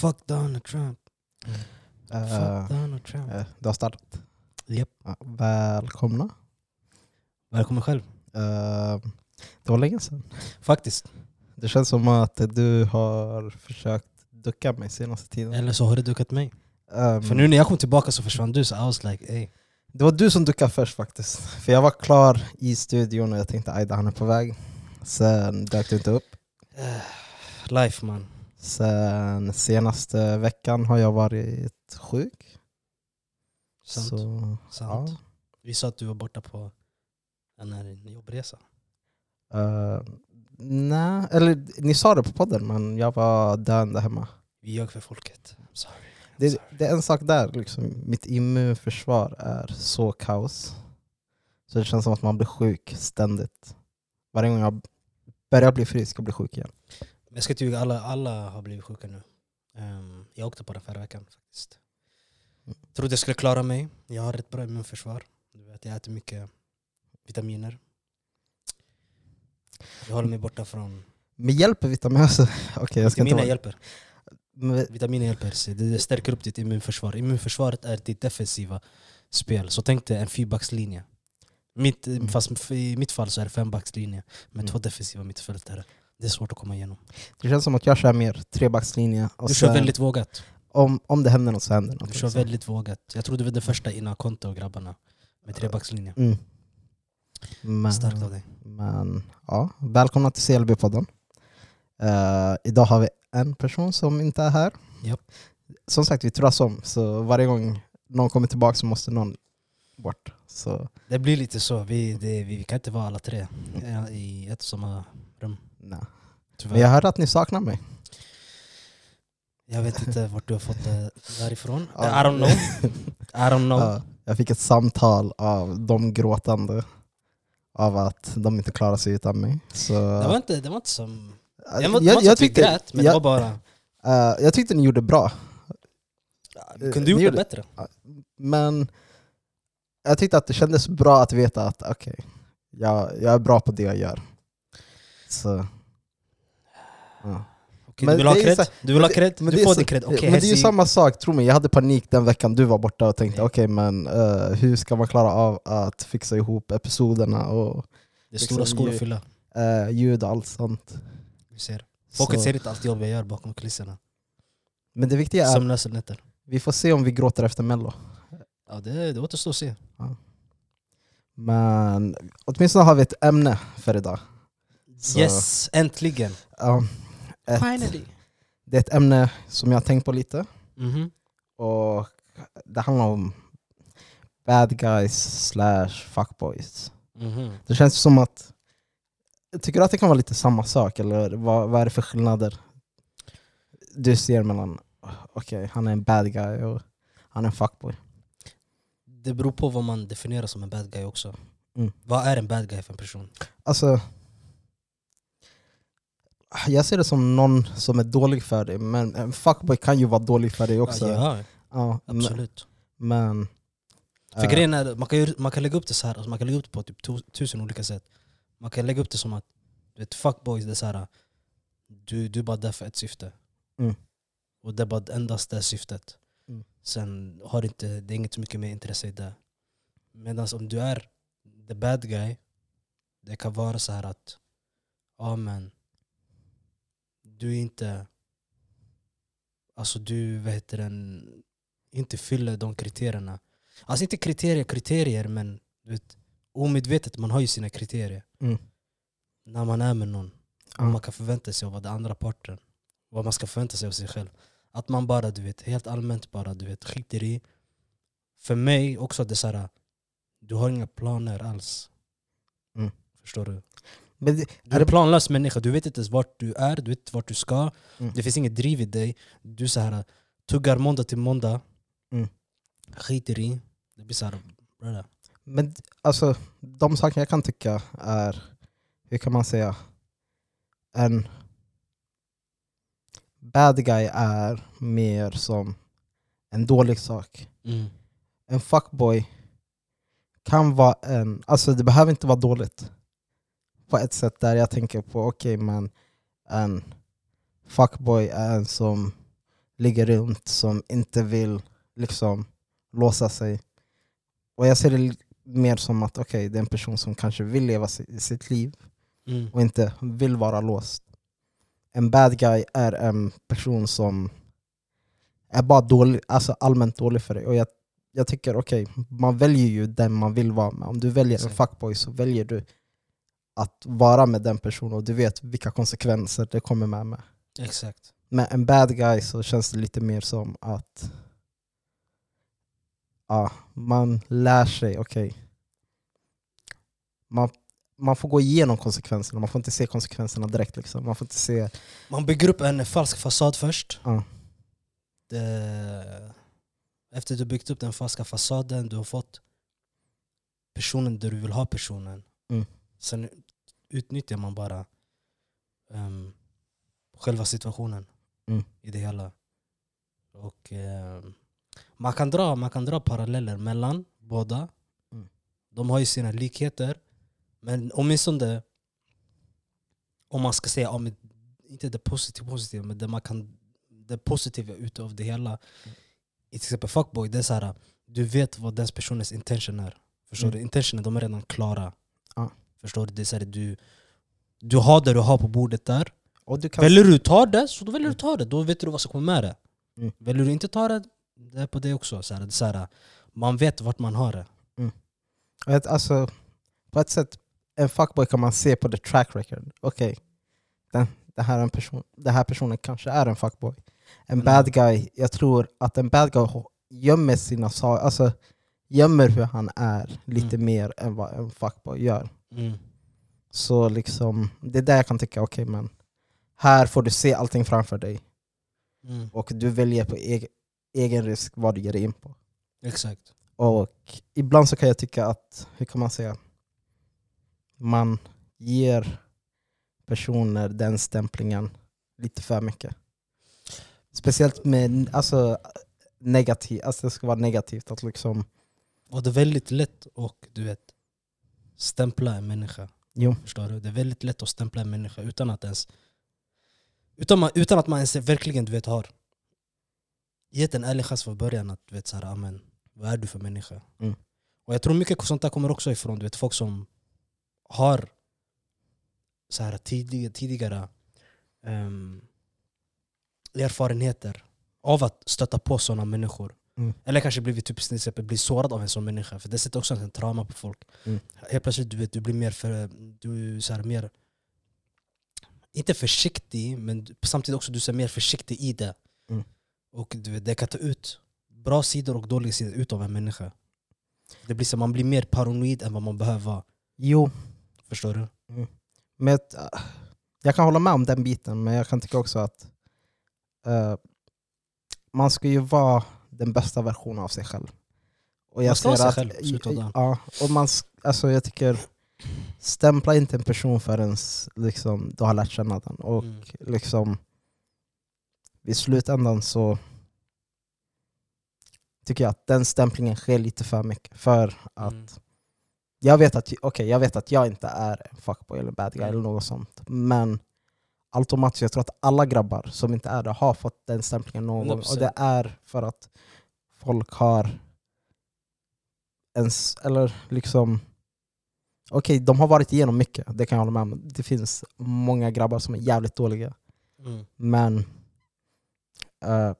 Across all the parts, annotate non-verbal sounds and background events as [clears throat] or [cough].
Fuck Donald Trump. Eh, Fuck Donald Trump. eh, det har startat. Japp. Ja, välkomna. Välkommen själv. Eh, det var länge sedan. Faktiskt. Det känns som att du har försökt ducka mig senaste tiden. Eller så har du dukat mig. Ehm, För nu när jag kom tillbaka så försvann du, så I was like ey. Det var du som duckade först faktiskt. För jag var klar i studion och jag tänkte Aida han är på väg. Sen dök du inte upp. Eh, Life man. Sen senaste veckan har jag varit sjuk. Sant. Så, Sant. ja. Vi sa att du var borta på en här jobbresa. Eh, nej, eller ni sa det på podden men jag var döende hemma. Vi ljög för folket. I'm sorry. I'm Det, sorry. det är en sak där, liksom. mitt immunförsvar är så kaos. Så det känns som att man blir sjuk ständigt. Varje gång jag börjar bli frisk och blir sjuk igen. Jag ska inte ljuga, alla, alla har blivit sjuka nu. Ehm, jag åkte på den förra veckan faktiskt. Mm. Trodde jag skulle klara mig. Jag har ett bra immunförsvar. Du vet, jag äter mycket vitaminer. Jag håller mig borta från... Men hjälper vitaminer? Alltså, Okej, jag ska inte Vitaminer vara... hjälper. Men- Vitaminer hjälper. Det stärker upp ditt immunförsvar. Immunförsvaret är ditt defensiva spel. Så tänk dig en fyrbackslinje. Mitt, Mm. Fast i mitt fall så är det fembackslinje med Mm. två defensiva mittfältare. Det är svårt att komma igenom. Det känns som att jag kör mer trebackslinje. Och Du kör sen, väldigt vågat. om, om det händer något så händer något. Du kör liksom. väldigt vågat. Jag tror du var det första innan Konto och grabbarna. Med trebackslinje. Mm. Men, Starkt av dig. men ja, välkomna till CLB-podden. Eh, idag har vi en person som inte är här. Japp. Som sagt, vi turas om, så varje gång någon kommer tillbaka så måste någon bort. Så, Det blir lite så. Vi, det, vi kan inte vara alla tre eh, i ett och samma rum. Nej. Tyvärr. Men jag hörde att ni saknar mig. Jag vet inte vart du har fått det därifrån. I don't know. I don't know. [laughs] Ja, jag fick ett samtal av dem gråtande av att de inte klarar sig utan mig. Så, Det var inte, det var inte som... Det var, jag, jag, tyckte, grät, men jag, det var bara... eh, jag tyckte ni gjorde bra, Vi kunde ni gjort det bättre. men jag tyckte att det kändes bra att veta att okej, jag, jag är bra på det jag gör. Så, ja. Okej, Men du vill ha cred? Du vill ha cred? Du får din cred. Okej, men det är ju samma sak, tro mig. Jag hade panik den veckan du var borta och tänkte okej men eh, hur ska man klara av att fixa ihop episoderna och Det är stora liksom skor ju- att fylla. eh, ljud och allt sånt. Vi ser. Folket ser inte allt jobb jag gör bakom kulisserna. Men det viktiga är Sömnlösa nätter. vi får se om vi gråter efter mello. Ja, det, det återstår att se. Men åtminstone har vi ett ämne för idag. Så- Yes, äntligen! Ja, ett, det är ett ämne som jag har tänkt på lite. Mhm. Och det handlar om bad guys slash fuckboys. Mhm. Det känns som att... Tycker du att det kan vara lite samma sak? Eller vad, vad är det för skillnader du ser mellan okej, han är en bad guy och han är en fuckboy? Det beror på vad man definierar som en bad guy också. Mm. Vad är en bad guy för en person? Alltså, jag ser det som någon som är dålig för dig, men en fuckboy kan ju vara dålig för dig också. Ja, Ja, absolut. men För eh, grejen är, man kan, ju- man kan lägga upp det så här, alltså man kan lägga upp det på typ tu- tusen olika sätt. Man kan lägga upp det som att du vet, fuckboys, det är så här, du, du är bara där för ett syfte. Mm. Och det är bara endast det syftet. Mm. Sen har du inte, det är inget så mycket mer intresse i det. Medan om du är the bad guy, det kan vara så här att ja men du är inte Alltså du, vad heter den, inte fyller de kriterierna. Alltså inte kriterier, kriterier men du vet, omedvetet, man har ju sina kriterier. Mm. När man är med någon. Vad man kan förvänta sig av den andra parten. Vad man ska förvänta sig av sig själv. Att man bara, du vet, helt allmänt bara, du vet, skiter i. För mig också, det är så här, du har inga planer alls. Mm. Förstår du? Men det, Du är en planlös människa, du vet inte ens vart du är, du vet inte vart du ska. Mm. Det finns inget driv i dig. Du så här, tuggar måndag till måndag. Mm. Skiter i. Det blir såhär, brother. Men alltså, de saker jag kan tycka är, hur kan man säga, en bad guy är mer som en dålig sak. Mm. En fuckboy kan vara en, alltså det behöver inte vara dåligt. På ett sätt där jag tänker på, okej men en fuckboy är en som ligger runt, som inte vill liksom låsa sig. Och jag ser det mer som att okej, det är en person som kanske vill leva si- sitt liv Mm. och inte vill vara låst. En bad guy är en person som är bara dålig, alltså allmänt dålig för dig. Och jag, jag tycker okej, man väljer ju den man vill vara med. Om du väljer en fuckboy så väljer du att vara med den personen och du vet vilka konsekvenser det kommer med. med. Exakt. Med en bad guy så känns det lite mer som att ja, man lär sig, okej. Man, man får gå igenom konsekvenserna, man får inte se konsekvenserna direkt. Liksom. Man får inte se... Man bygger upp en falsk fasad först. Ja. Det, efter du byggt upp den falska fasaden, du har fått personen där du vill ha personen. Mm. Sen utnyttjar man bara ehm, själva situationen Mm. i det hela. Och, ehm, man, kan dra, man kan dra paralleller mellan båda. Mm. De har ju sina likheter. Men åtminstone om man ska säga, ja, men, inte det positiva, positiva men det, man kan, det positiva utav det hela. I till exempel fuckboy, det är så här, du vet vad den personens intention är. Förstår Mm. du? Intentionen, de är redan klara. Ja. Förstår du? Det är så här, du, du har det du har på bordet där. Och du kan Väljer du ta det, så då väljer du ta det. Då vet du vad som kommer med det. Mm. Väljer du inte ta det, det är på det också. Så här, det så här, man vet vart man har det. Vet, alltså, på ett sätt, en fuckboy kan man se på the track record. Okej, den, det, här en person, här personen kanske är en fuckboy. En Mm. bad guy, jag tror att en bad guy gömmer sina saker, alltså gömmer hur han är lite Mm. mer än vad en fuckboy gör. Mm. Så liksom, det är där jag kan tycka, okej men här får du se allting framför dig Mm. och du väljer på egen, egen risk vad du ger dig in på. Exakt. Och ibland så kan jag tycka att, hur kan man säga, man ger personer den stämplingen lite för mycket. Speciellt med alltså, negativ, alltså det ska vara negativt. Att liksom, Och det är väldigt lätt att du vet, stämpla en människa. jo, Förstår du? Det är väldigt lätt att stämpla en människa utan att ens utan, man, utan att man ens verkligen du vet, har gett en ärlig chans från början att du vet, så här, amen, vad är du för människa? Mm. Och jag tror mycket sånt där kommer också ifrån du vet, folk som har så här, tidiga, tidigare ehm, erfarenheter av att stöta på sådana människor. Mm. Eller kanske blivit typ, bli sårad av en sån människa. För det sätter också en trauma på folk. Mm. Helt plötsligt du vet, du blir mer, för, du så här, mer inte försiktig, men samtidigt också du är mer försiktig i det. Mm. Och du vet, det kan ta ut bra sidor och dåliga sidor ut av en människa. Det blir så, man blir mer paranoid än vad man behöver vara. jo Förstår du? men ett, äh, jag kan hålla med om den biten, men jag kan tycka också att eh, man ska ju vara den bästa versionen av sig själv. Och Man ska vara sig att- själv, dagen. Ja, och man, alltså jag tycker, stämpla inte en person förrän liksom, du har lärt känna den. Och Mm. liksom, vid slutändan så tycker jag att den stämplingen sker lite för mycket. För att Mm. jag, vet att, okay, jag vet att jag inte är en fuckboy eller bad guy Mm. eller något sånt. Men automatiskt, jag tror att alla grabbar som inte är det har fått den stämplingen någon gång. Och 100%. det är för att folk har ens, eller liksom Okej, de har varit igenom mycket, det kan jag hålla med om. Det finns många grabbar som är jävligt dåliga. Mm. Men eh,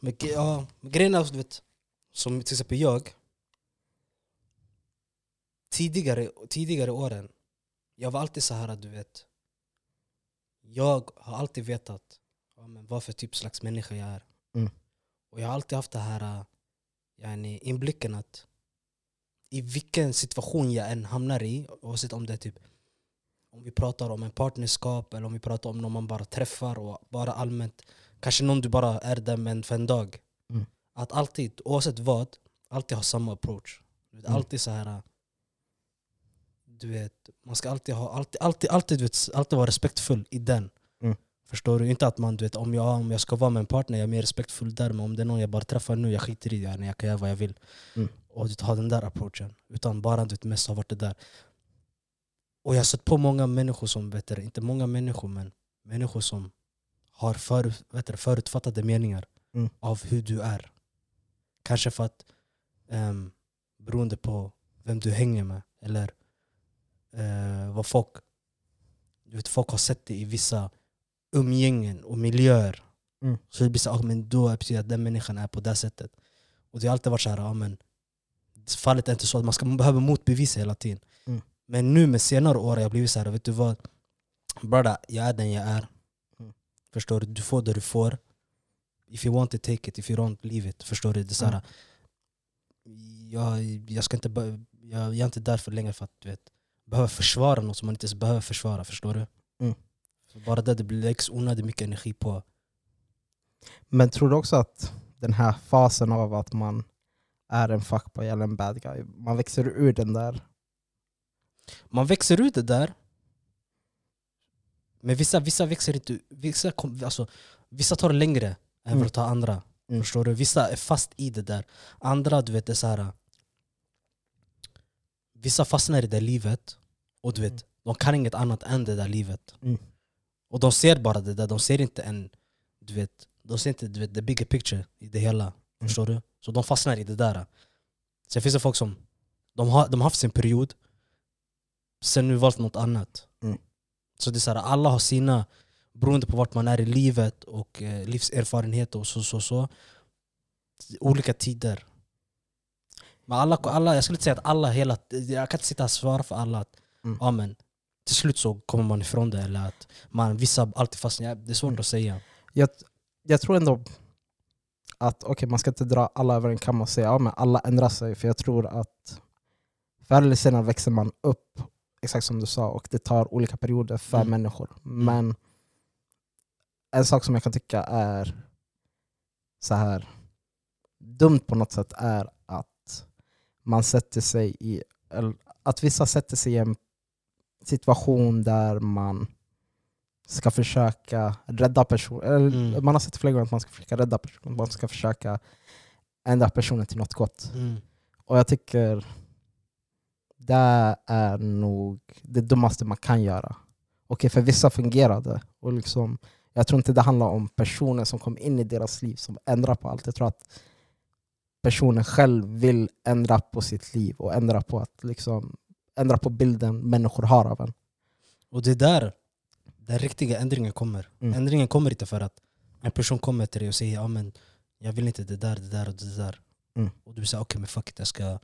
Men, ja, grejen är, du vet, som till exempel jag. Tidigare, tidigare åren, jag var alltid så här du vet. Jag har alltid vetat ja, men vad för typ slags människa jag är. Mm. Och jag har alltid haft det här äh, yani, inblicken att i vilken situation jag än hamnar i, oavsett om det är typ om vi pratar om en partnerskap eller om vi pratar om någon man bara träffar och bara allmänt Kanske någon du bara är där med för en dag. Mm. Att alltid, oavsett vad, alltid ha samma approach. Mm. Alltid så här. Du vet, man ska alltid, ha, alltid, alltid, alltid, du vet, alltid vara respektfull i den. Mm. Förstår du? Inte att man, du vet, om, jag, om jag ska vara med en partner, jag är mer respektfull där. Men om det är någon jag bara träffar nu, jag skiter i det. Jag kan göra vad jag vill. Mm. Och du ha den där approachen. Utan bara du vet, mest ha varit det där. Och jag har sett på många människor som, vet du, inte många människor men människor som har för, vet du, förutfattade meningar. Mm. av hur du är. Kanske för att um, beroende på vem du hänger med eller eh, vad folk, du vet, folk har sett det i vissa umgängen och miljöer. Mm. Så det blir så ah, men då betyder det att den människan är på det sättet. Och det har alltid varit så här, ah, men fallet är inte så att man ska man behöver motbevisa hela tiden. Mm. Men nu med senare år har jag blivit så här, vet du vad? Brother, jag är den jag är. Mm. Förstår du? Du får det du får. If you want it, take it. If you don't, leave it. Förstår du? Det är så här, jag, jag, ska inte, jag, jag är inte där för länge för att du vet, behöva försvara något som man inte ens behöver försvara. Förstår du? Mm. Bara det, det läggs onödigt mycket energi på. Men tror du också att den här fasen av att man är en fuckboy eller en bad guy, man växer ur den där? Man växer ut det där. Men vissa, vissa växer inte vissa, kom, alltså, vissa tar längre än Mm. det tar andra. Mm. Förstår du? Vissa är fast i det där. Andra, du vet, det är så här. Vissa fastnar i det livet och du vet, Mm. de kan inget annat än det där livet. Mm. Och de ser bara det där, de ser inte en, du vet, de ser inte du vet, the bigger picture i det hela. Mm. Förstår du? Så de fastnar i det där. Sen finns det folk som de har, de har haft sin period, sen nu valt något annat. Mm. Så det är så här, alla har sina, beroende på vart man är i livet och eh, livserfarenhet och så, så, så. Olika tider. Men alla, alla, jag skulle inte säga att alla hela, jag kan inte sitta och svara för alla att Mm. ja, men, till slut så kommer man ifrån det eller att man, vissa alltid fastnar. Det är svårt Mm. att säga. Jag, jag tror ändå att okay, man ska inte dra alla över en kam och säga att ja, alla ändrar sig, för jag tror att förr eller senare växer man upp, exakt som du sa, och det tar olika perioder för Mm. människor. Men en sak som jag kan tycka är så här dumt på något sätt är att man sätter sig i, att vissa sätter sig i en situation där man ska försöka rädda personen. Mm. Man har sett flera gånger att man ska försöka rädda personen, man ska försöka ändra personen till något gott. Mm. Och jag tycker det är nog det dummaste man kan göra. Okej, för vissa fungerar det. Och liksom, jag tror inte det handlar om personen som kom in i deras liv som ändrar på allt. Jag tror att personen själv vill ändra på sitt liv och ändra på, att liksom, ändra på bilden människor har av en. Och det är där den riktiga ändringen kommer. Mm. Ändringen kommer inte för att en person kommer till dig och säger ja, men jag vill inte det där, det där och det där. Mm. Och du säger okej men fuck it, jag ska...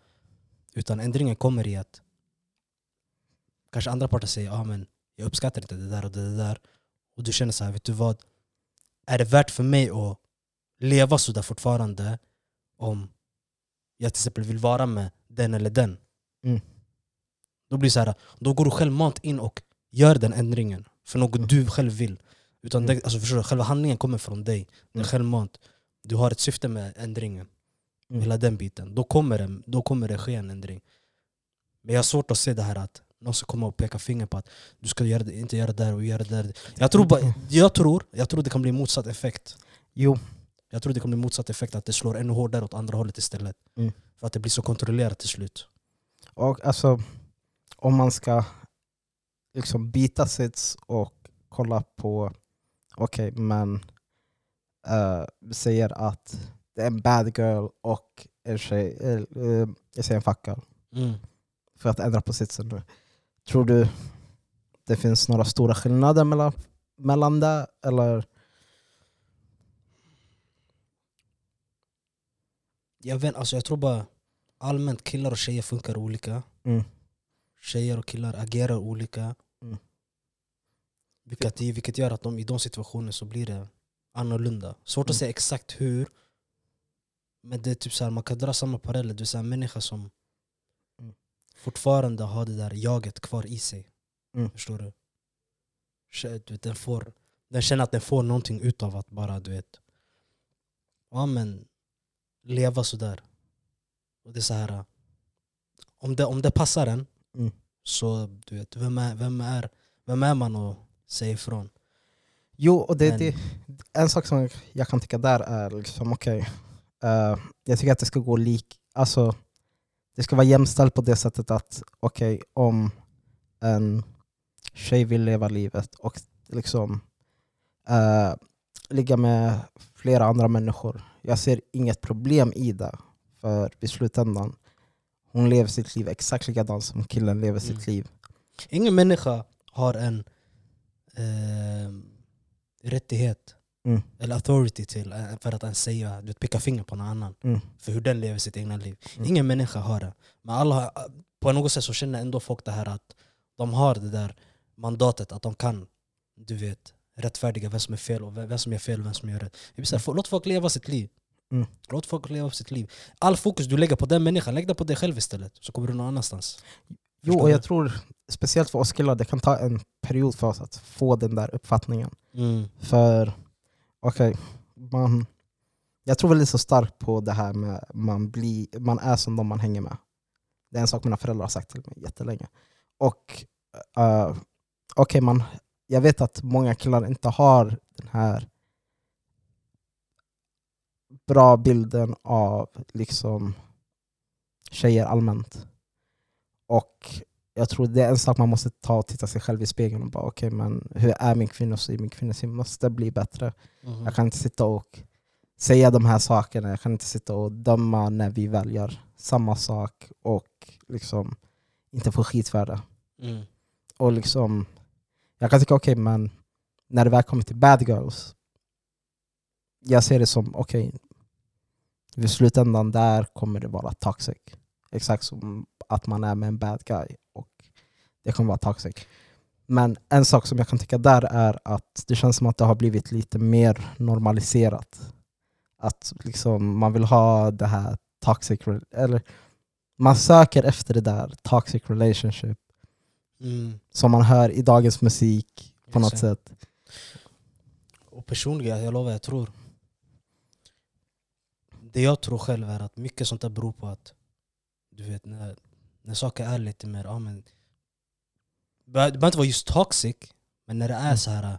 Utan ändringen kommer i att kanske andra parter säger ja, men jag uppskattar inte det där och det där. Och du känner så här, vet du vad? Är det värt för mig att leva så där fortfarande om jag till exempel vill vara med den eller den? Mm. Då blir det så här, då går du självmant in och gör den ändringen för något Mm. du själv vill. Utan Mm. det, alltså förstår du, själva handlingen kommer från dig. Det är Mm. självmant. Du har ett syfte med ändringen. Mm. Hela den biten. Då kommer, det, då kommer det ske en ändring. Men jag har svårt att se det här att någon ska komma och peka finger på att du ska göra det, inte göra det där och göra det där. Jag tror, bara, jag, tror, jag tror det kan bli motsatt effekt. Jo, Jag tror det kan bli motsatt effekt, att det slår ännu hårdare åt andra hållet istället. Mm. För att det blir så kontrollerat till slut. och alltså om man ska liksom byta sits och kolla på, okej men eh, vi säger att det är en bad girl och en tjej, eh, jag säger en fuck girl, Mm. för att ändra på sitsen nu. Tror du det finns några stora skillnader mellan, mellan det? Eller? Jag, vet, alltså jag tror bara allmänt killar och tjejer funkar olika. Mm. Tjejer och killar agerar olika. Mm. Vilket, vilket gör att de, i de situationerna så blir det annorlunda. Svårt att Mm. säga exakt hur. Men det är typ så här, man kan dra samma paralleller. Du är en människa som Mm. fortfarande har det där jaget kvar i sig. Mm. Förstår du? Du vet, den, får, den känner att den får någonting utav att bara du vet ja, men, leva sådär. Och det är så här, om det, om det passar en Mm. så du vet, vem är, vem är, vem är man att säga ifrån? Jo, och det, Men- det, en sak som jag kan tycka där är liksom okej, eh, jag tycker att det ska gå lik, alltså det ska vara jämställt på det sättet att okej, om en tjej vill leva livet och liksom eh, ligga med flera andra människor. Jag ser inget problem i det. För i slutändan, hon lever sitt liv exakt likadant som killen lever sitt Mm. liv. Ingen människa har en eh, rättighet Mm. eller authority till eh, för att ens säga, du peka finger på någon annan Mm. för hur den lever sitt egna liv. Mm. Ingen människa har det. Men alla, på något sätt så känner ändå folk det här att de har det där mandatet att de kan du vet, rättfärdiga vem som är fel och vem som gör fel och vem som gör rätt. Här, få- låt folk leva sitt liv. Mm. Låt folk leva sitt liv. All fokus du lägger på den människan, lägg det på dig själv istället. Så kommer du någon annanstans. Jo, och jag tror speciellt för oss killar, det kan ta en period för oss att få den där uppfattningen. Mm. För, okej, man... Jag tror väldigt så starkt på det här med man, blir, man är som de man hänger med. Det är en sak mina föräldrar har sagt till mig jättelänge. Och uh, okej, man jag vet att många killar inte har den här bra bilden av liksom tjejer allmänt. Och jag tror det är en sak man måste ta och titta sig själv i spegeln och bara okej men hur är min kvinnosyn? Min kvinnosyn måste bli bättre. Mhm. Jag kan inte sitta och säga de här sakerna, jag kan inte sitta och döma när vi väl gör samma sak och liksom inte få skit för det. Mm. Och liksom, jag kan tycka okej men när det väl kommer till bad girls, jag ser det som okej, vid slutändan där kommer det vara toxic. Exakt som att man är med en bad guy och det kommer vara toxic. Men en sak som jag kan tycka där är att det känns som att det har blivit lite mer normaliserat. Att liksom man vill ha det här toxic, eller man söker efter det där toxic relationship Mm. som man hör i dagens musik på något sätt. Och personligen, jag lovar, jag tror Det jag tror själv är att mycket sånt där beror på att Du vet, när, när saker är lite mer, ja men Det behöver inte vara just toxic Men när det är Mm. så här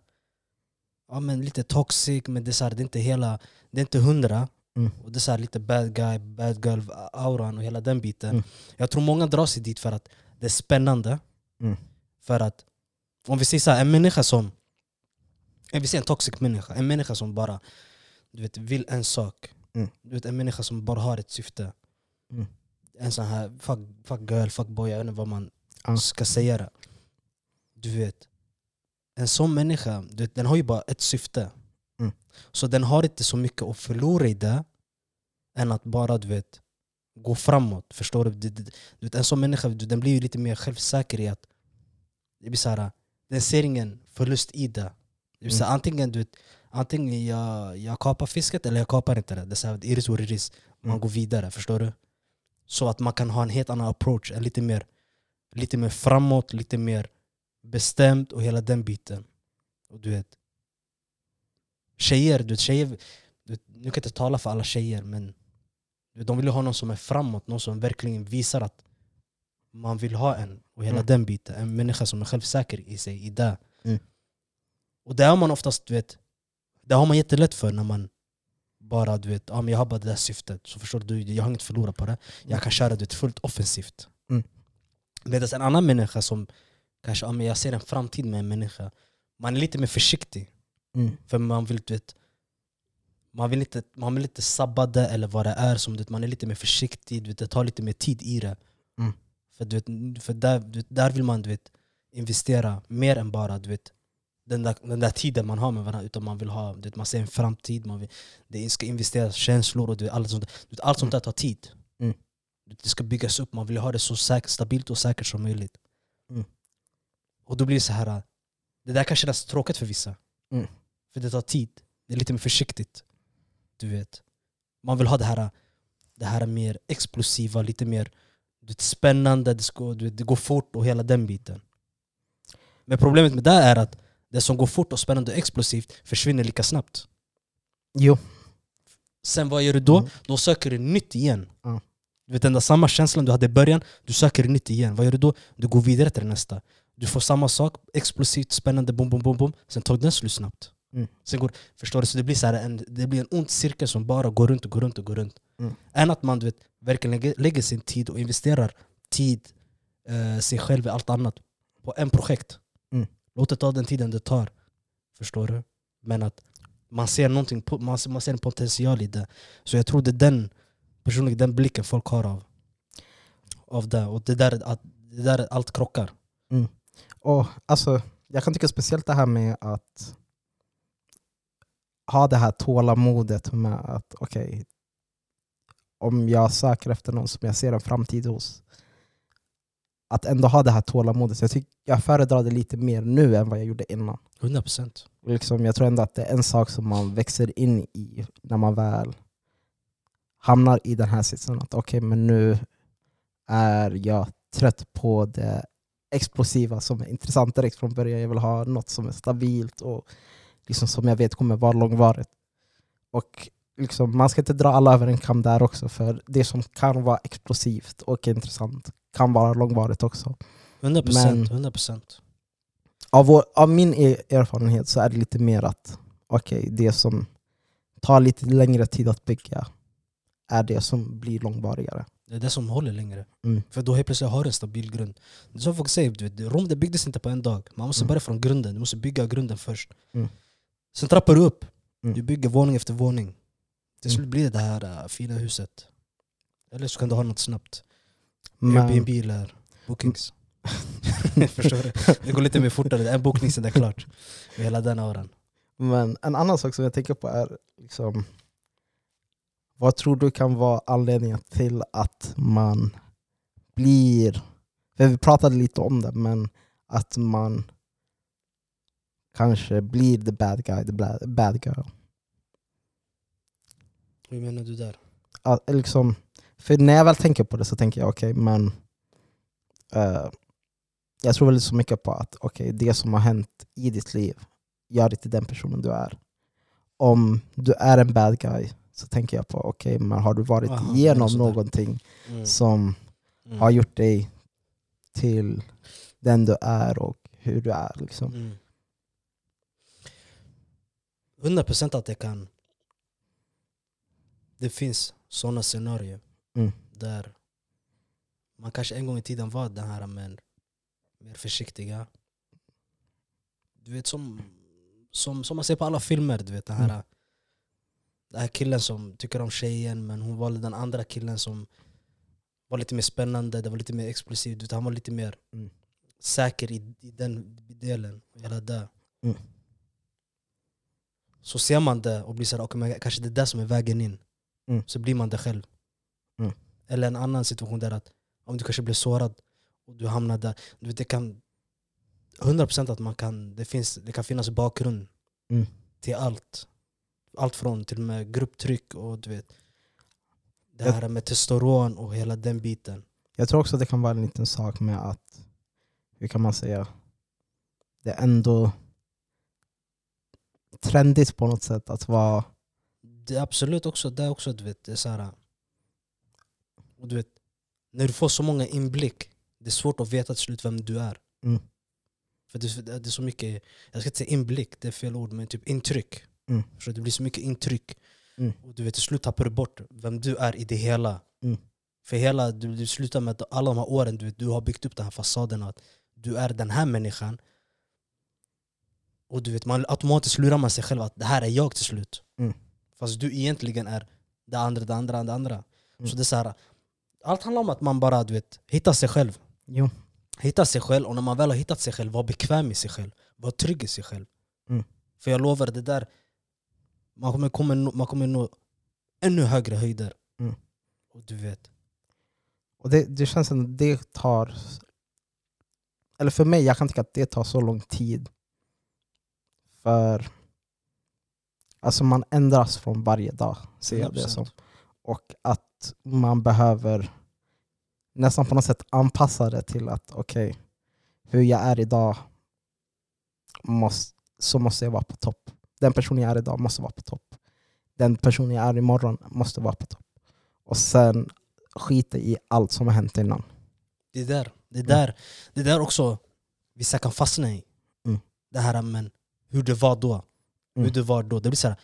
Ja men lite toxic, men det är, så här, det är inte hela Det är inte hundra Mm. Och det är så här lite bad guy, bad girl auran och hela den biten Mm. Jag tror många drar sig dit för att det är spännande Mm. För att Om vi säger så här, en människa som om vi säger en toxic människa, en människa som bara du vet, vill en sak Mm. du vet, En människa som bara har ett syfte Mm. En sån här fuck, fuck girl, fuck boy, jag vet inte vad man Ja. ska säga det Du vet En sån människa, du vet, den har ju bara ett syfte Mm. Så den har inte så mycket att förlora i det Än att bara du vet gå framåt, förstår du? Du, vet, en sån människa du, den blir ju lite mer självsäker i att det blir så här, Den ser ingen förlust i det det vill säga, Mm. antingen, du vet, antingen jag, jag kapar fisket eller jag kapar inte det. Det är så här, it is what it is. Man Mm. går vidare, förstår du? Så att man kan ha en helt annan approach, en lite mer, lite mer framåt, lite mer bestämd och hela den biten. Och du vet, tjejer, du vet, tjejer du vet, nu kan jag inte tala för alla tjejer men vet, de vill ju ha någon som är framåt, någon som verkligen visar att man vill ha en och hela Mm. den biten. En människa som är självsäker i sig, i det. Mm. Och det har man oftast, du vet, det har man jättelätt för när man bara du vet, ja, men jag har bara det där syftet, så förstår du, jag har inget att förlora på det. Jag kan köra du vet, fullt offensivt. Mm. Medan en annan människa som kanske, ja, men jag ser en framtid med en människa, man är lite mer försiktig. Mm. För man vill, du vet, man vill inte, man vill inte sabba det eller vad det är, som, du vet, man är lite mer försiktig, du vet, det tar lite mer tid i det. Mm. För, du vet, för där, du vet, där vill man du vet, investera mer än bara du vet, den, där, den där tiden man har med varandra, utan man vill ha, vet, man ser en framtid, man vill, det ska investeras känslor och allt, sånt, vet, allt sånt där tar tid. Mm. Det ska byggas upp, man vill ha det så säkert, stabilt och säkert som möjligt. Mm. Och då blir det så här det där kan kännas tråkigt för vissa. Mm. För det tar tid, det är lite mer försiktigt. Du vet. Man vill ha det här, det här mer explosiva, lite mer du vet, spännande, det, ska, det går fort och hela den biten. Men problemet med det är att det som går fort och spännande och explosivt försvinner lika snabbt. Jo. Sen vad gör du då? Mm. Då söker du nytt igen. Ja. Du vet den där samma känslan du hade i början, du söker nytt igen. Vad gör du då? Du går vidare till nästa. Du får samma sak, explosivt, spännande, bom, bom, bom, bom. Sen tar den slut snabbt. Mm. Sen går, förstår du? Så det blir, så en, det blir en ond cirkel som bara går runt och går runt och går runt. Mm. Än att man du vet, verkligen lägger, lägger sin tid och investerar tid, eh, sig själv och allt annat på en projekt. Mm. Låt det ta den tiden det tar. Förstår du? Men att Man ser, någonting, man, ser- man ser en potential i det. Så jag tror det är den, personligen den blicken folk har av, av det. Och det där, att, det där allt krockar. Mm. Och alltså, jag kan tycka speciellt det här med att ha det här tålamodet med att okej, om jag söker efter någon som jag ser en framtid hos, att ändå ha det här tålamodet. Jag, tycker, jag föredrar det lite mer nu än vad jag gjorde innan. 100%. Liksom, jag tror ändå att det är en sak som man växer in i när man väl hamnar i den här sitsen. Att okej, men nu är jag trött på det explosiva som är intressant direkt från början. Jag vill ha något som är stabilt och liksom som jag vet kommer vara långvarigt. Och liksom, man ska inte dra alla över en kam där också, för det som kan vara explosivt och intressant kan vara långvarigt också. 100%. Men- 100%. Av, vår, av min e- erfarenhet så är det lite mer att okej, det som tar lite längre tid att bygga är det som blir långvarigare. Det är det som håller längre. Mm. För då helt plötsligt har du en stabil grund. Det är som folk säger, du vet, Rom det byggdes inte på en dag. Man måste Mm. börja från grunden, du måste bygga grunden först. Mm. Sen trappar du upp. Mm. Du bygger våning efter våning. Till Mm. slut blir det det här äh, fina huset. Eller så kan du ha något snabbt. Men, Airbnb eller bookings. [laughs] Förstår du? Det går lite mer fortare, en bokning sen det är klart. Hela den auran. men en annan sak som jag tänker på är liksom, vad tror du kan vara anledningen till att man blir, vi pratade lite om det, men att man kanske blir the bad guy, the bad girl. Hur menar du där? att, liksom, för när jag väl tänker på det så tänker jag okej, men eh, jag tror väldigt så mycket på att okej, det som har hänt i ditt liv gör dig till den personen du är. Om du är en bad guy så tänker jag på okej, men har du varit Aha, igenom någonting Mm. som Mm. har gjort dig till den du är och hur du är? Liksom. Mm. 100% att det kan... Det finns sådana scenarier Mm. där man kanske en gång i tiden var den här men, mer försiktiga. Du vet som, som, som man ser på alla filmer, du vet den här, Mm. den här killen som tycker om tjejen men hon valde den andra killen som var lite mer spännande, det var lite mer explosivt, du vet, han var lite mer Mm. säker i, i den delen. Hela det. Mm. Så ser man det och blir såhär, okay, men kanske det är det som är vägen in. Mm. Så blir man det själv. Mm. Eller en annan situation där att om du kanske blir sårad och du hamnar där. Du vet, det kan 100% att man kan, det, finns, det kan finnas bakgrund Mm. till allt. Allt från till och med grupptryck och du vet det Jag- här med testosteron och hela den biten. Jag tror också att det kan vara en liten sak med att, hur kan man säga, det är ändå trendigt på något sätt att vara Det är absolut också, det är också du vet, det är så här, och du vet, när du får så många inblick, det är svårt att veta till slut vem du är. Mm. För det, är så mycket, jag ska inte säga inblick, det är fel ord, men typ intryck. Mm. Du? det blir så mycket intryck. Mm. Och du vet, till slut tappar du bort vem du är i det hela. Mm. För hela, du, du slutar med att alla de här åren du, vet, du har byggt upp den här fasaden att du är den här människan. Och du vet, man automatiskt lurar man sig själv att det här är jag till slut. Mm. Fast du egentligen är det andra, det andra, det andra. Mm. Så det är så här, allt handlar om att man bara du vet, hittar sig själv. jo, Hitta sig själv, och när man väl har hittat sig själv, var bekväm i sig själv. Var trygg i sig själv. Mm. För jag lovar, det där man kommer, nå, man kommer nå ännu högre höjder. Mm. Och du vet. och det, det känns som att det tar, eller för mig, jag kan tycka att det tar så lång tid. För alltså man ändras från varje dag, ser jag det 100%. som. Och att man behöver nästan på något sätt anpassa det till att okej, hur jag är idag måste, så måste jag vara på topp. Den personen jag är idag måste vara på topp. Den personen jag är imorgon måste vara på topp. Och sen skita i allt som har hänt innan. Det är där, det är där, det är där också vissa kan fastna i. Mm. Det här men hur det var då. Hur Mm. det var då. Det blir så här,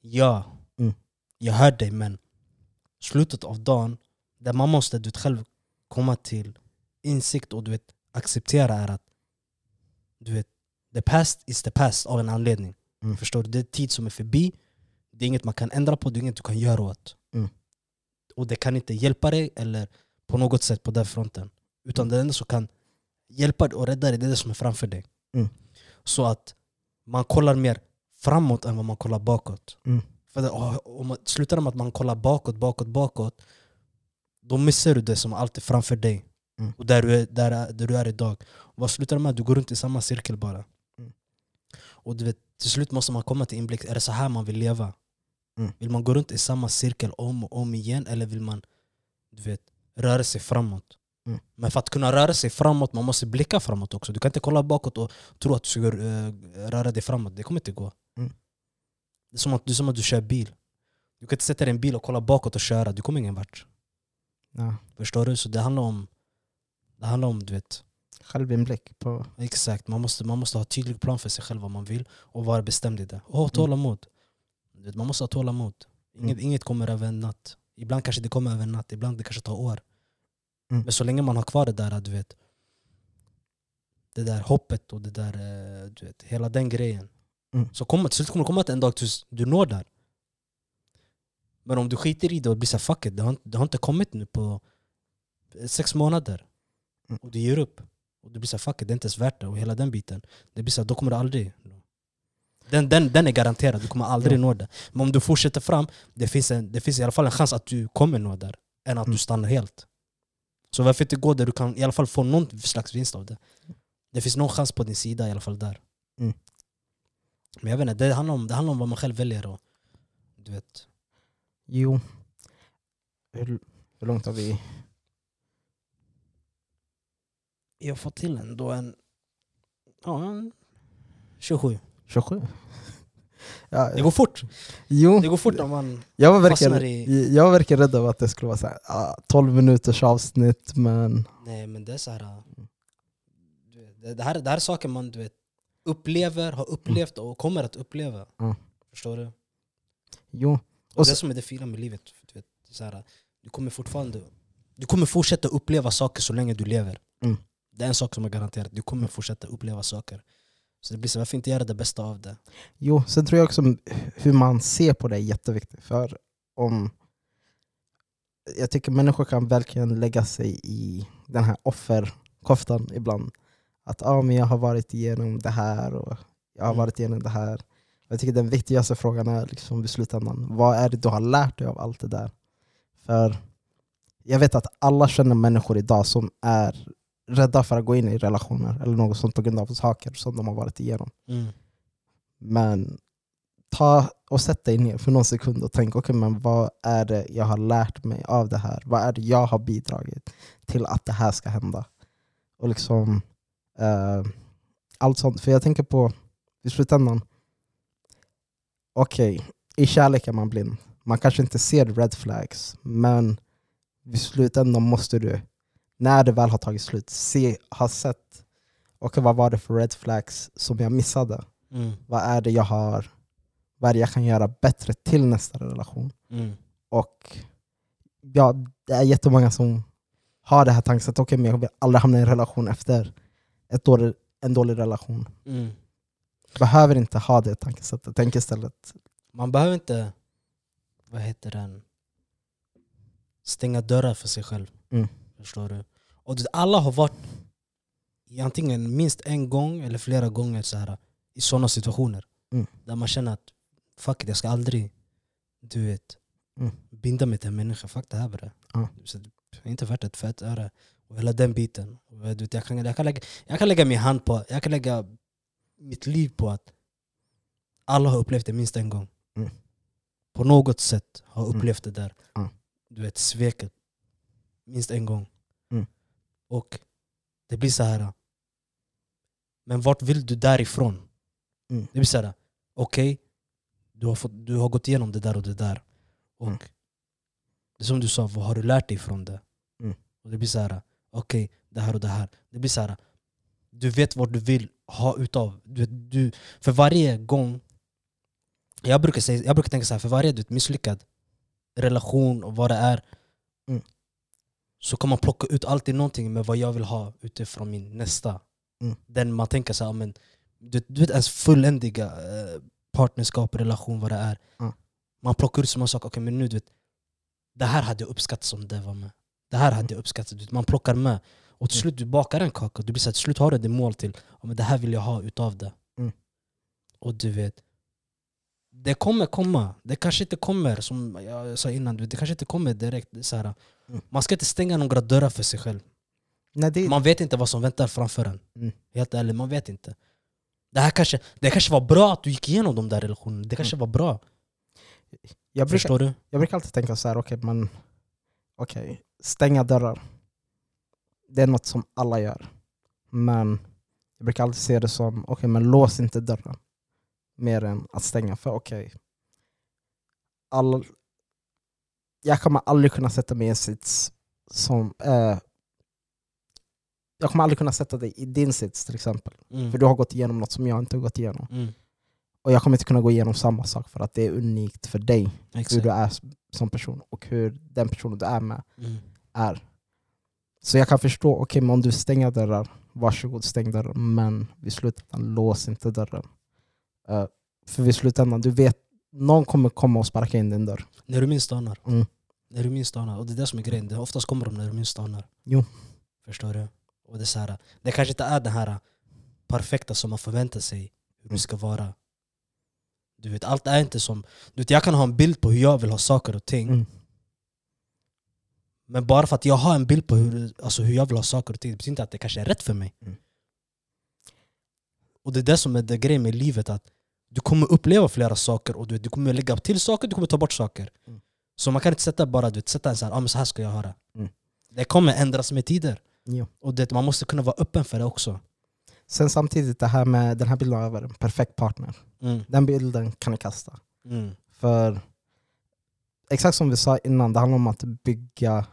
ja, Mm. jag hör dig men slutet av dagen, där man måste du själv komma till insikt och du vet, acceptera är att du vet, the past is the past av en anledning. Mm. Förstår du? Det är tid som är förbi. Det är inget man kan ändra på, det är inget du kan göra åt. Mm. Och det kan inte hjälpa dig eller på något sätt på den fronten. Utan det enda som kan hjälpa dig och rädda dig, det är det som är framför dig. Mm. Så att man kollar mer framåt än vad man kollar bakåt. Mm. För det, om man, slutar med att man kollar bakåt, bakåt, bakåt då missar du det som alltid är framför dig. Mm. Och där du, är, där, är- där du är idag. Vad slutar det med? Du går runt i samma cirkel bara. Mm. Och du vet, till slut måste man komma till inblick, är det så här man vill leva? Mm. Vill man gå runt i samma cirkel om och om igen eller vill man du vet, röra sig framåt? Mm. Men för att kunna röra sig framåt, man måste blicka framåt också. Du kan inte kolla bakåt och tro att du ska eh, röra dig framåt. Det kommer inte gå. Mm. Det, är som att, det är som att du kör bil. Du kan inte sätta dig i en bil och kolla bakåt och köra. Du kommer ingen vart. Ja. Förstår du? Så det handlar om, det handlar om du vet, Självinblick på... exakt. Man måste, man måste ha tydlig plan för sig själv vad man vill och vara bestämd i det. Och ha tålamod. Du vet, Man måste ha tålamod. Inget, Mm. inget kommer över en natt. Ibland kanske det kommer över en natt, ibland det kanske tar år. Mm. Men så länge man har kvar det där, du vet, det där hoppet och det där, eh, du vet, hela den grejen. Mm. Så kommer, till slut kommer det komma en dag tills du når där. Men om du skiter i det och blir såhär fuck it, det har, det har inte kommit nu på sex månader. Mm. Och du ger upp. Och du blir såhär fuck it, det är inte ens värt det. Och hela den biten. Det blir såhär, då kommer du aldrig den, den, den är garanterad, du kommer aldrig Ja. nå det. Men om du fortsätter fram, det finns, en, det finns i alla fall en chans att du kommer nå där. Än att Mm. du stannar helt. Så varför inte gå där du kan i alla fall få någon slags vinst av det? Det finns någon chans på din sida i alla fall där. Mm. Men jag vet inte, det handlar om, det handlar om vad man själv väljer. Och, du vet. Jo. Hur, hur långt har vi... Jag har fått till ändå en... Ja, en 27. 27? [laughs] Ja, Det går fort. jo, Det går fort när man... jag var, fastnar verkligen, i- jag var verkligen rädd över att det skulle vara så här, ah, 12 minuters avsnitt, men... Nej men det är så här... Det, här, det här är saker man du vet, upplever, har upplevt och kommer att uppleva. Ja. Förstår du? Jo. Och Och det så- som är det fina med livet. Du, vet, så här, du kommer fortfarande... Du kommer fortsätta uppleva saker så länge du lever. Mm. Det är en sak som är garanterad. Du kommer fortsätta uppleva saker. Så det blir så, varför inte göra det bästa av det? Jo, sen tror jag också hur man ser på det är jätteviktigt. För om Jag tycker människor kan verkligen lägga sig i den här offerkoftan ibland. Att ah, men jag har varit igenom det här och jag har Mm. varit igenom det här. Jag tycker den viktigaste frågan är liksom i slutändan, vad är det du har lärt dig av allt det där? För jag vet att alla känner människor idag som är rädda för att gå in i relationer eller något sånt på grund av saker som de har varit igenom. Mm. Men ta och sätt dig ner för någon sekund och tänk, okej men vad är det jag har lärt mig av det här? Vad är det jag har bidragit till att det här ska hända? Och liksom eh, allt sånt. För jag tänker på, i slutändan, okej, i kärlek är man blind. Man kanske inte ser red flags, men i slutändan måste du, när det väl har tagit slut, se, ha sett, okej vad var det för red flags som jag missade? Mm. Vad är det jag har, vad är det jag kan göra bättre till nästa relation? Mm. Och ja, det är jättemånga som har det här tankesättet, okej men jag vill aldrig hamna i en relation efter ett dålig, en dålig relation. Mm. Behöver inte ha det tankesättet, tänk istället. Man behöver inte, vad heter den, stänga dörrar för sig själv. Mm. Förstår du? Och alla har varit antingen minst en gång eller flera gånger så här, i sådana situationer. Mm. Där man känner att fuck it, jag ska aldrig du vet, Mm. binda mig till en människa. Fuck det här bre. Så det är inte värt ett fett öre. Och hela den biten. Och du vet, jag, kan, jag, kan lägga, jag kan lägga min hand på, jag kan lägga mitt liv på att alla har upplevt det minst en gång. Mm. På något sätt har Mm. upplevt det där. Ja. Du vet, sveket. Minst en gång. Mm. Och det blir så här. Men vart vill du därifrån? Mm. Det blir så här. okej, du, har fått- du har gått igenom det där och det där. Och Mm. det är som du sa, vad har du lärt dig från det? Mm. Och det blir så här. okej, det här och det här. Det blir så här. Du vet vad du vill ha utav. Du, du, för varje gång, jag brukar, säga, jag brukar tänka så här, för varje du vet, misslyckad relation och vad det är, Mm. så kan man plocka ut alltid någonting med vad jag vill ha utifrån min nästa. Mm. Den man tänker så här, men, du, du vet ens fulländiga eh, partnerskap, relation, vad det är. Ja. Man plockar ut samma sak, okej men nu du vet, det här hade jag uppskattat om det var med. Det här hade jag uppskattat. Man plockar med. Och till Mm. slut du bakar en kaka, du blir så här, till slut har du det mål till men det här vill jag ha utav det. Mm. Och du vet, det kommer komma. Det kanske inte kommer, som jag sa innan, det kanske inte kommer direkt. Så här, Mm. Man ska inte stänga några dörrar för sig själv. Nej, det, Man vet inte vad som väntar framför en. Mm. Helt ärligt, man vet inte. Det, här kanske, det kanske var bra att du gick igenom de där relationerna. Det kanske var bra. jag, brukar, Förstår du? jag brukar alltid tänka så här, okej, men okej, stänga dörrar. Det är något som alla gör. Men jag brukar alltid se det som, okej, men lås inte dörren. Mer än att stänga. För okej, all, jag kommer aldrig kunna sätta mig i en sits som... Eh, jag kommer aldrig kunna sätta dig i din sits till exempel. Mm. För du har gått igenom något som jag inte har gått igenom. Mm. Och jag kommer inte kunna gå igenom samma sak för att det är unikt för dig hur Exakt. du är som person och hur den personen du är med Mm. är. Så jag kan förstå, okej men om du stänger dörrar, varsågod stäng dörren. Men vid slutändan, lås inte dörren. Eh, för vid slutändan, du vet, någon kommer komma och sparka in din dörr. När du minst anar. Mm. När du minst anar. Och det är det som är grejen. Det oftast kommer de när du minst anar. Jo. Förstår du? Och det, är så här, det kanske inte är det här perfekta som man förväntar sig hur det ska vara. Du vet, allt är inte som... Du vet, jag kan ha en bild på hur jag vill ha saker och ting. Mm. Men bara för att jag har en bild på hur, alltså hur jag vill ha saker och ting, det betyder inte att det kanske är rätt för mig. Mm. Och det är det som är det grejen med livet, att du kommer uppleva flera saker och du, du kommer lägga till saker, du kommer ta bort saker. Mm. Så man kan inte sätta bara du vet, sätta en så här, ah, men så här ska jag det. Mm. Det kommer ändras med tider. Jo. Och det, man måste kunna vara öppen för det också. Sen samtidigt, det här med den här bilden av en perfekt partner. Mm. Den bilden kan ni kasta. Mm. För exakt som vi sa innan, det handlar om att bygga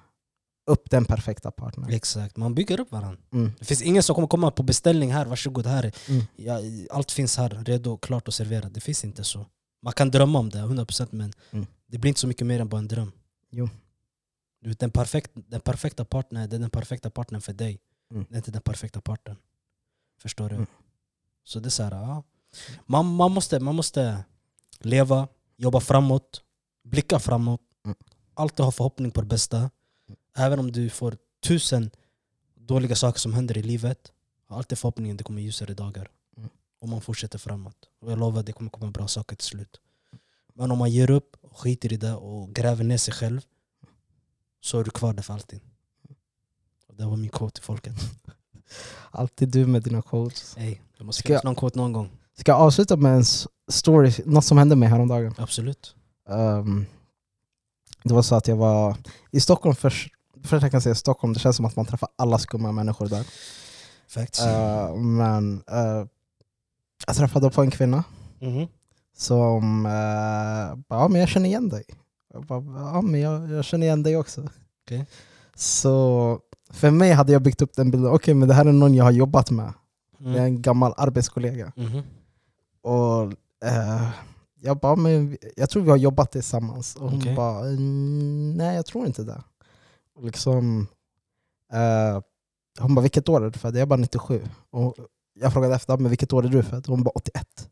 upp den perfekta partnern. Exakt, man bygger upp varandra. Mm. Det finns ingen som kommer komma på beställning här, varsågod här. är- Mm. Ja, allt finns här, redo, klart och serverat. Det finns inte så. Man kan drömma om det, 100% men Mm. det blir inte så mycket mer än bara en dröm. Jo. Den, perfekt, den perfekta partnern, det är den perfekta partnern för dig. Mm. Det är inte den perfekta partnern. Förstår du? Mm. Så det är så här, ja. man, man, måste, man måste leva, jobba framåt, blicka framåt. Mm. Alltid ha förhoppning på det bästa. Även om du får tusen dåliga saker som händer i livet, ha alltid förhoppningen att det kommer ljusare dagar. Mm. Och man fortsätter framåt. Och jag lovar att det kommer komma bra saker till slut. Men om man ger upp, och skiter i det och gräver ner sig själv så är du kvar där för alltid. Och det var min quote till folket. [laughs] Alltid du med dina quotes. Ey, det måste Ska finnas någon quote någon gång. Ska jag avsluta med en story, något som hände mig häromdagen? Absolut. Um, det var så att jag var i Stockholm först. Först jag kan säga Stockholm, det känns som att man träffar alla skumma människor där. Facts. Uh, men uh, jag träffade på en kvinna Mhm. som uh, ja men jag känner igen dig. Jag bara, ja men jag, jag känner igen dig också. Okej. Så för mig hade jag byggt upp den bilden, okej men det här är någon jag har jobbat med. Det är Mm. en gammal arbetskollega. Mhm. Och eh, jag bara, men jag tror vi har jobbat tillsammans. Och hon Okej. bara, "Mm, nej jag tror inte det. Och liksom, eh, hon bara, vilket år är du född? Jag bara 97. Och jag frågade efter, men vilket år är du född? Hon bara 81.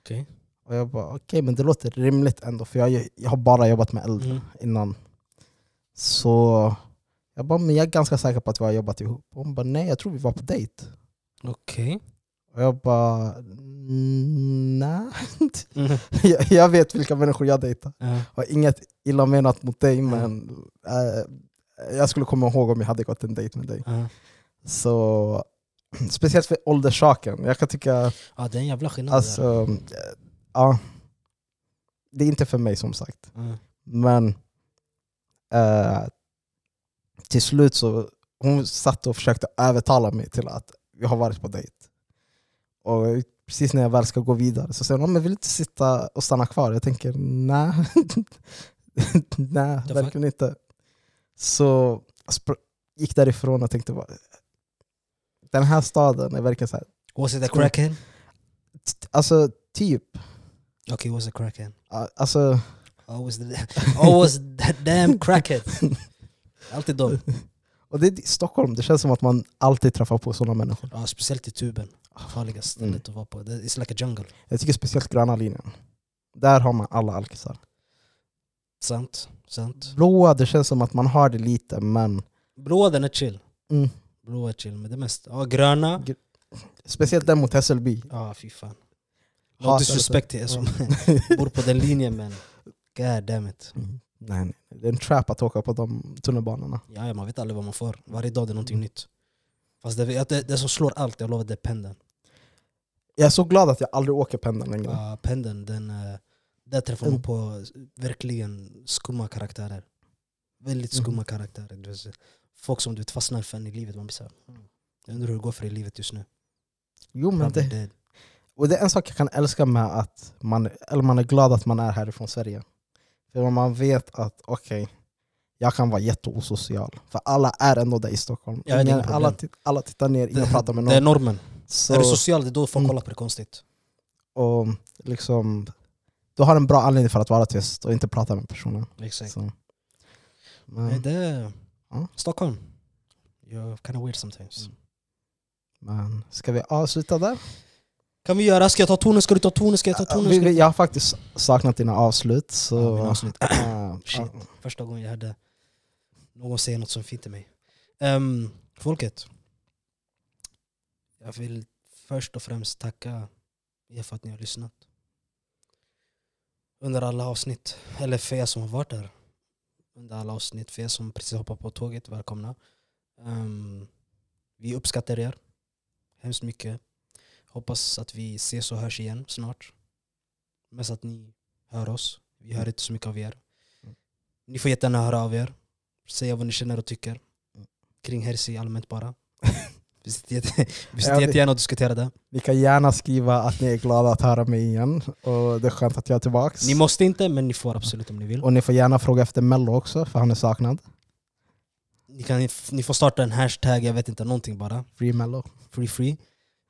Okej. Och jag bara, okej men det låter rimligt ändå, för jag, jag har bara jobbat med äldre Mm. innan. Så jag bara, men jag är ganska säker på att vi har jobbat ihop. Och hon bara, nej jag tror vi var på dejt. Okej. Och jag bara, [laughs] "Mm, nej. Mhm. jag, jag vet vilka människor jag dejtar. Ja. har inget illa menat mot dig Mm. men eh, jag skulle komma ihåg om jag hade gått en dejt med dig. Ja. Så [clears throat] Speciellt för ålderssaken. Jag kan tycka, Ja, det är en jävla skillnad alltså, eh, ja. Det är inte för mig som sagt. Mm. Men eh, till slut så hon satt och försökte övertala mig till att vi har varit på dejt. Och precis när jag väl ska gå vidare så säger hon, men vill inte sitta och stanna kvar? Jag tänker, nej. [laughs] nej, verkligen inte. Så gick därifrån och tänkte, bara, den här staden är verkligen så här, Was it a crackhead? alltså typ, Okay, was a crackhead. alltså Oh, the, oh, was [laughs] that damn crackhead. Alltid dem. [laughs] och det är Stockholm, det känns som att man alltid träffar på sådana människor. Ja, speciellt i tuben. Farligaste Mm. stället att vara på. It's like a jungle. Jag tycker speciellt gröna linjen. Där har man alla alkisar. Sant, sant. Blåa, det känns som att man har det lite men Blåa den är chill. mm, Blåa är chill, men det mesta. Ja, gröna. speciellt den mot Hässelby. Ja, fy fan. No Hatar disrespect till er som [laughs] bor på den linjen men god damn it. Mm. Nej, nej, det är en trap att åka på de tunnelbanorna. Ja, ja, man vet aldrig vad man får. Varje dag det är någonting nytt. Fast det, det, det som slår allt, jag lovar, det är pendeln. Jag är så glad att jag aldrig åker pendeln längre. Ja, pendeln, den, eh, där träffar man på verkligen skumma karaktärer. Väldigt Mhm. skumma karaktärer. Du vet, folk som du fastnar för i livet. Man blir såhär, mm. jag undrar hur det går för dig i livet just nu. Jo, men Probably det, dead. och det är en sak jag kan älska med att man, eller man är glad att man är härifrån Sverige. För man vet att okej, jag kan vara jätteosocial. För alla är ändå där i Stockholm. Ja, Ingen, alla, alla tittar ner, ingen pratar med det är någon. normen. Så, Är du social, det är då folk Mm. kollar på det konstigt. och liksom, du har en bra anledning för att vara tyst och inte prata med personen. Exakt. Nej, Men, det Ja. Stockholm. You're kind of weird sometimes. Mm. men ska vi avsluta där? Kan vi göra? Ska jag ta tonen? Ska du ta tonen? Ska jag ta tonen? Jag... Jag har faktiskt saknat dina avslut. Så, Ja, mina avslut. [clears throat] Shit. Första gången jag hörde någon säga något som fint till mig. Ehm, folket. Jag vill först och främst tacka er för att ni har lyssnat. Under alla avsnitt. Eller för er som har varit där. Under alla avsnitt. För er som precis hoppat på tåget, välkomna. Ehm, vi uppskattar er hemskt mycket. Hoppas att vi ses och hörs igen snart. Mest att ni hör oss. Vi hör inte så mycket av er. Ni får jättegärna höra av er. Säga vad ni känner och tycker. Kring Herzi allmänt bara. [laughs] Vi sitter, jätte, [laughs] vi sitter jättegärna och diskuterar det. Ni kan gärna skriva att ni är glada att höra mig igen. Och det är skönt att jag är tillbaka. Ni måste inte, men ni får absolut om ni vill. Och ni får gärna fråga efter Mello också, för han är saknad. Ni, kan, ni får starta en hashtag, jag vet inte, någonting bara. Free Mello. Free free.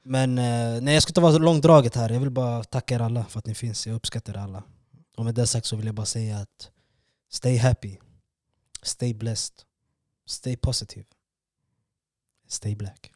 Men eh, nej, jag ska inte vara långdraget här. Jag vill bara tacka er alla för att ni finns. Jag uppskattar er alla. Och med det sagt så vill jag bara säga att stay happy. Stay blessed. Stay positive. Stay black.